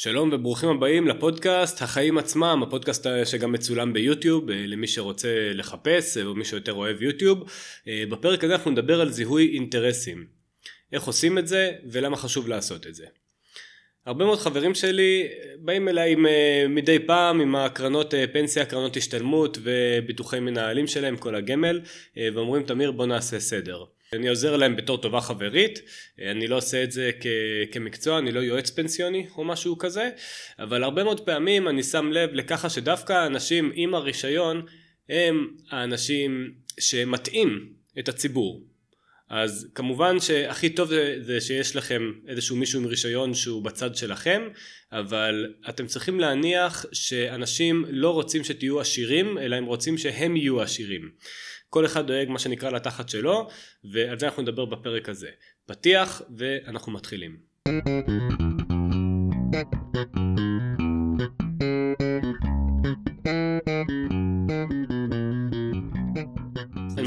שלום וברוכים הבאים לפודקאסט החיים עצמם, הפודקאסט שגם מצולם ביוטיוב אה, למי שרוצה לחפש אה, או מי שיותר אוהב יוטיוב. אה, בפרק הזה אנחנו נדבר על זיהוי אינטרסים. איך עושים את זה ולמה חשוב לעשות את זה. הרבה מאוד חברים שלי באים אליי מדי פעם עם הקרנות פנסיה, קרנות השתלמות וביטוחי מנהלים שלהם, כל הגמל, ואומרים תמיר בוא נעשה סדר. אני עוזר להם בתור טובה חברית, אני לא עושה את זה כ- כמקצוע, אני לא יועץ פנסיוני או משהו כזה, אבל הרבה מאוד פעמים אני שם לב לככה שדווקא האנשים עם הרישיון הם האנשים שמטעים את הציבור. אז כמובן שהכי טוב זה, זה שיש לכם איזשהו מישהו עם רישיון שהוא בצד שלכם, אבל אתם צריכים להניח שאנשים לא רוצים שתהיו עשירים, אלא הם רוצים שהם יהיו עשירים. כל אחד דואג מה שנקרא לתחת שלו, ועל זה אנחנו נדבר בפרק הזה. פתיח ואנחנו מתחילים.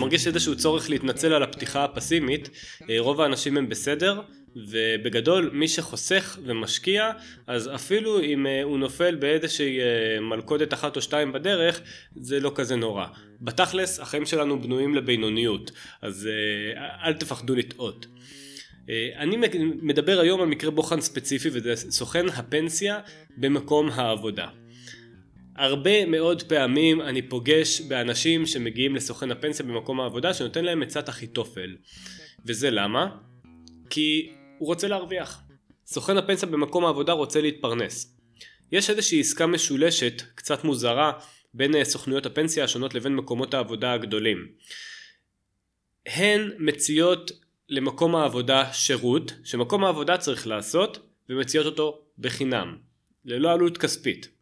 מרגיש איזשהו צורך להתנצל על הפתיחה הפסימית, אה, רוב האנשים הם בסדר, ובגדול מי שחוסך ומשקיע אז אפילו אם אה, הוא נופל באיזושהי אה, מלכודת אחת או שתיים בדרך זה לא כזה נורא. בתכלס החיים שלנו בנויים לבינוניות אז אל תפחדו לטעות. אני מדבר היום על מקרה בוחן ספציפי וזה סוכן הפנסיה במקום העבודה. הרבה מאוד פעמים אני פוגש באנשים שמגיעים לסוכן הפנסיה במקום העבודה שנותן להם עצת אחיתופל. וזה למה? כי הוא רוצה להרוויח. סוכן הפנסיה במקום העבודה רוצה להתפרנס. יש איזושהי עסקה משולשת, קצת מוזרה, בין אה, סוכנויות הפנסיה השונות לבין מקומות העבודה הגדולים. הן מציעות למקום העבודה שירות שמקום העבודה צריך לעשות ומציעות אותו בחינם, ללא עלות כספית.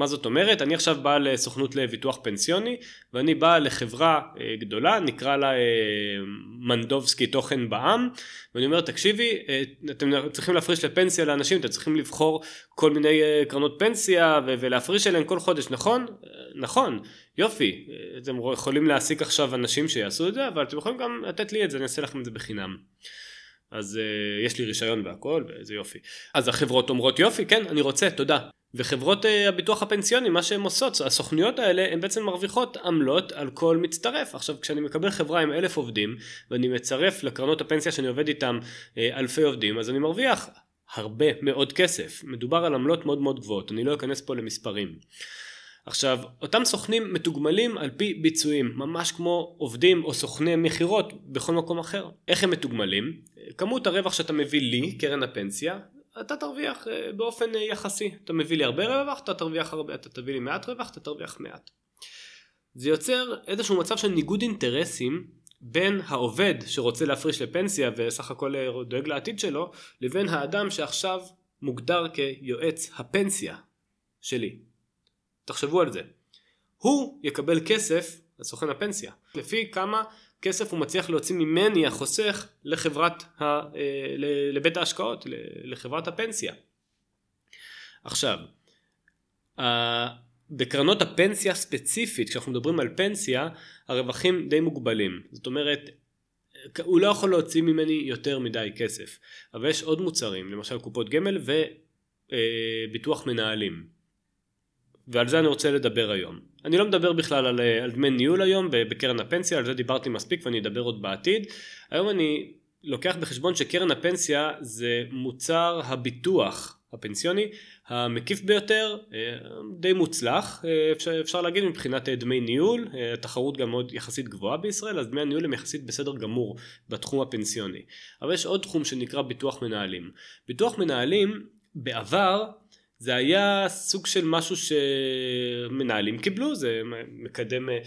מה זאת אומרת? אני עכשיו בא לסוכנות לביטוח פנסיוני ואני בא לחברה אה, גדולה נקרא לה אה, מנדובסקי תוכן בע"מ ואני אומר תקשיבי אה, אתם צריכים להפריש לפנסיה לאנשים אתם צריכים לבחור כל מיני קרנות פנסיה ולהפריש אליהם כל חודש נכון? נכון יופי אתם יכולים להעסיק עכשיו אנשים שיעשו את זה אבל אתם יכולים גם לתת לי את זה אני אעשה לכם את זה בחינם. אז יש לי רישיון והכל ואיזה יופי. אז החברות אומרות יופי כן אני רוצה תודה. וחברות אה, הביטוח הפנסיוני מה שהן עושות הסוכנויות האלה הן בעצם מרוויחות עמלות על כל מצטרף. עכשיו כשאני מקבל חברה עם אלף עובדים ואני מצרף לקרנות הפנסיה שאני עובד איתם אה, אלפי עובדים אז אני מרוויח הרבה מאוד כסף. מדובר על עמלות מאוד מאוד גבוהות אני לא אכנס פה למספרים. עכשיו אותם סוכנים מתוגמלים על פי ביצועים ממש כמו עובדים או סוכני מכירות בכל מקום אחר. איך הם מתוגמלים? כמות הרווח שאתה מביא לי קרן הפנסיה אתה תרוויח אה, באופן אה, יחסי. אתה מביא לי הרבה רווח, אתה תרוויח הרבה, אתה תביא לי מעט רווח, אתה תרוויח מעט. זה יוצר איזשהו מצב של ניגוד אינטרסים בין העובד שרוצה להפריש לפנסיה וסך הכל אה, דואג לעתיד שלו, לבין האדם שעכשיו מוגדר כיועץ הפנסיה שלי. תחשבו על זה. הוא יקבל כסף לסוכן הפנסיה, לפי כמה כסף הוא מצליח להוציא ממני החוסך לחברת, ה, אה, לבית ההשקעות, לחברת הפנסיה. עכשיו, בקרנות הפנסיה ספציפית, כשאנחנו מדברים על פנסיה, הרווחים די מוגבלים. זאת אומרת, הוא לא יכול להוציא ממני יותר מדי כסף. אבל יש עוד מוצרים, למשל קופות גמל וביטוח מנהלים. ועל זה אני רוצה לדבר היום. אני לא מדבר בכלל על, אה, על דמי ניהול היום בקרן הפנסיה, על זה דיברתי מספיק ואני אדבר עוד בעתיד. היום אני לוקח בחשבון שקרן הפנסיה זה מוצר הביטוח הפנסיוני המקיף ביותר, אה, די מוצלח, אה, אפשר, אפשר להגיד מבחינת דמי ניהול, התחרות גם מאוד יחסית גבוהה בישראל, אז דמי הניהול הם יחסית בסדר גמור בתחום הפנסיוני. אבל יש עוד תחום שנקרא ביטוח מנהלים. ביטוח מנהלים בעבר זה היה סוג של משהו שמנהלים קיבלו, זה מקדם, אה,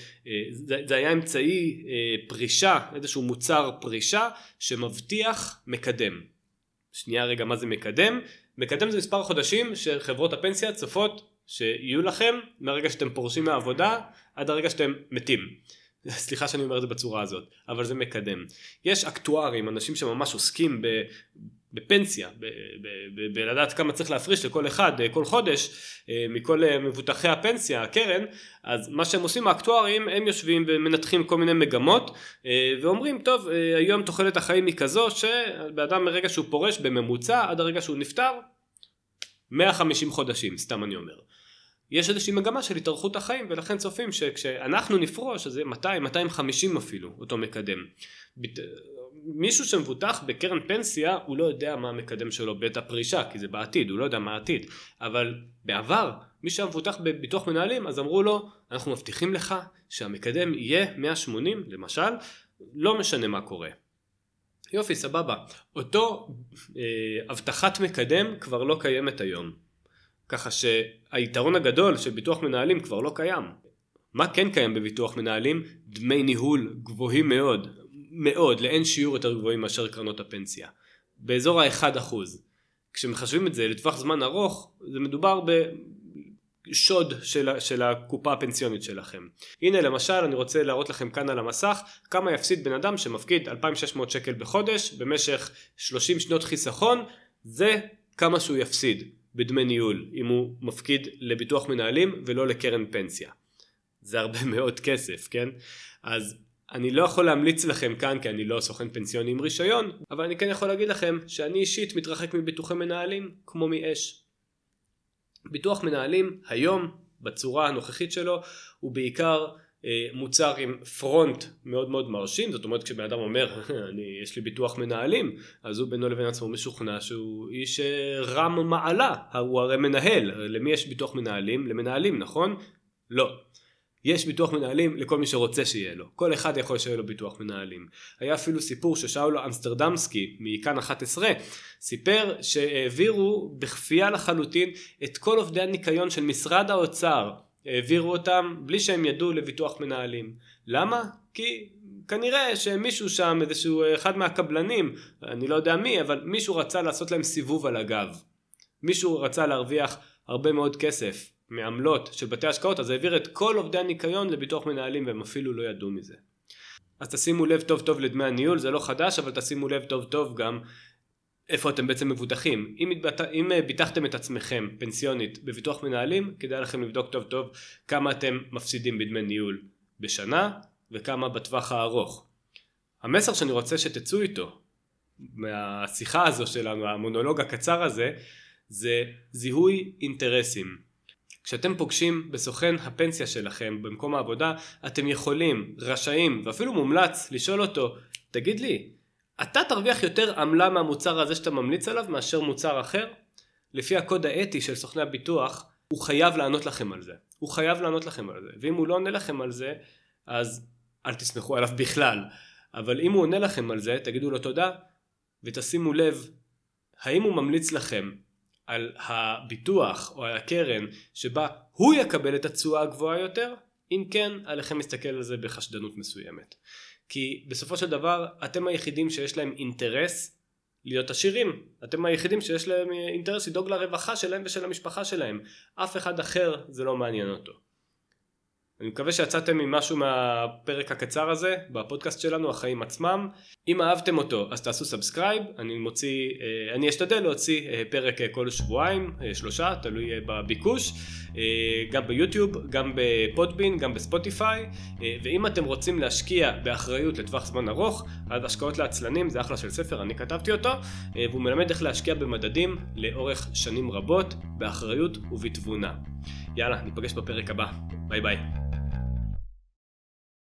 זה, היה אמצעי אה, פרישה, איזשהו מוצר פרישה שמבטיח מקדם. שנייה רגע, מה זה מקדם? מקדם זה מספר חודשים שחברות הפנסיה צופות שיהיו לכם מהרגע שאתם פורשים מהעבודה עד הרגע שאתם מתים. סליחה שאני אומר את זה בצורה הזאת, אבל זה מקדם. יש אקטוארים, אנשים שממש עוסקים בפנסיה, בלדעת כמה צריך להפריש לכל אחד אה, כל חודש אה, מכל אה, מבוטחי הפנסיה, הקרן, אז מה שהם עושים האקטוארים, הם יושבים ומנתחים כל מיני מגמות ואומרים טוב היום תוחלת החיים היא כזו שבאדם מרגע שהוא פורש בממוצע עד הרגע שהוא נפטר 150 חודשים, סתם אני אומר. יש איזושהי מגמה של התארכות החיים ולכן צופים שכשאנחנו נפרוש אז זה 200, 250 אפילו אותו מקדם. מישהו שמבוטח בקרן פנסיה הוא לא יודע מה המקדם שלו בעת הפרישה כי זה בעתיד הוא לא יודע מה העתיד אבל בעבר מי שהיה מבוטח בביטוח מנהלים אז אמרו לו אנחנו מבטיחים לך שהמקדם יהיה 180 למשל לא משנה מה קורה. יופי סבבה אותו אה, הבטחת מקדם כבר לא קיימת היום ככה שהיתרון הגדול של ביטוח מנהלים כבר לא קיים. מה כן קיים בביטוח מנהלים? דמי ניהול גבוהים מאוד, מאוד, לאין שיעור יותר גבוהים מאשר קרנות הפנסיה. באזור ה-1%. כשמחשבים את זה לטווח זמן ארוך, זה מדובר בשוד של, של הקופה הפנסיונית שלכם. הנה למשל אני רוצה להראות לכם כאן על המסך כמה יפסיד בן אדם שמפקיד 2,600 שקל בחודש במשך 30 שנות חיסכון, זה כמה שהוא יפסיד. בדמי ניהול אם הוא מפקיד לביטוח מנהלים ולא לקרן פנסיה. זה הרבה מאוד כסף, כן? אז אני לא יכול להמליץ לכם כאן כי אני לא סוכן פנסיוני עם רישיון, אבל אני כן יכול להגיד לכם שאני אישית מתרחק מביטוחי מנהלים כמו מאש. ביטוח מנהלים היום בצורה הנוכחית שלו הוא בעיקר אה, מוצר עם פרונט מאוד מאוד מרשים, זאת אומרת כשבן אדם אומר אני, יש לי ביטוח מנהלים, אז הוא בינו לבין עצמו משוכנע שהוא איש אה, רם מעלה, הוא הרי מנהל, למי יש ביטוח מנהלים? למנהלים, נכון? לא. יש ביטוח מנהלים לכל מי שרוצה שיהיה לו. כל אחד יכול שיהיה לו ביטוח מנהלים. היה אפילו סיפור ששאולו אמסטרדמסקי מכאן 11 סיפר שהעבירו בכפייה לחלוטין את כל עובדי הניקיון של משרד האוצר העבירו אותם בלי שהם ידעו לביטוח מנהלים. למה? כי כנראה שמישהו שם, איזשהו אחד מהקבלנים, אני לא יודע מי, אבל מישהו רצה לעשות להם סיבוב על הגב. מישהו רצה להרוויח הרבה מאוד כסף מעמלות של בתי השקעות, אז העביר את כל עובדי הניקיון לביטוח מנהלים והם אפילו לא ידעו מזה. אז תשימו לב טוב טוב לדמי הניהול, זה לא חדש, אבל תשימו לב טוב טוב גם איפה אתם בעצם מבוטחים. אם, התבט... אם אה, ביטחתם את עצמכם פנסיונית בביטוח מנהלים, כדאי לכם לבדוק טוב טוב כמה אתם מפסידים בדמי ניהול בשנה וכמה בטווח הארוך. המסר שאני רוצה שתצאו איתו מהשיחה הזו שלנו, המונולוג הקצר הזה, זה זיהוי אינטרסים. כשאתם פוגשים בסוכן הפנסיה שלכם במקום העבודה, אתם יכולים, רשאים ואפילו מומלץ לשאול אותו, תגיד לי, אתה תרוויח יותר עמלה מהמוצר הזה שאתה ממליץ עליו מאשר מוצר אחר? לפי הקוד האתי של סוכני הביטוח, הוא חייב לענות לכם על זה. הוא חייב לענות לכם על זה. ואם הוא לא עונה לכם על זה, אז אל תסמכו עליו בכלל. אבל אם הוא עונה לכם על זה, תגידו לו תודה, ותשימו לב, האם הוא ממליץ לכם על הביטוח או על הקרן שבה הוא יקבל את התשואה הגבוהה יותר? אם כן, עליכם להסתכל על זה בחשדנות מסוימת. כי בסופו של דבר אתם היחידים שיש להם אינטרס להיות עשירים. אתם היחידים שיש להם אינטרס לדאוג לרווחה שלהם ושל המשפחה שלהם. אף אחד אחר זה לא מעניין אותו. אני מקווה שיצאתם עם משהו מהפרק הקצר הזה בפודקאסט שלנו החיים עצמם. אם אהבתם אותו אז תעשו subscribe. אני מוציא אה, אני אשתדל להוציא אה, פרק אה, כל שבועיים שלושה תלוי בביקוש. גם ביוטיוב גם בפודבין גם בספוטיפיי. ואם אתם רוצים להשקיע באחריות לטווח זמן ארוך אז השקעות לעצלנים זה אחלה של ספר אני כתבתי אותו. והוא מלמד איך להשקיע במדדים לאורך שנים רבות באחריות ובתבונה. יאללה ניפגש בפרק הבא. ביי ביי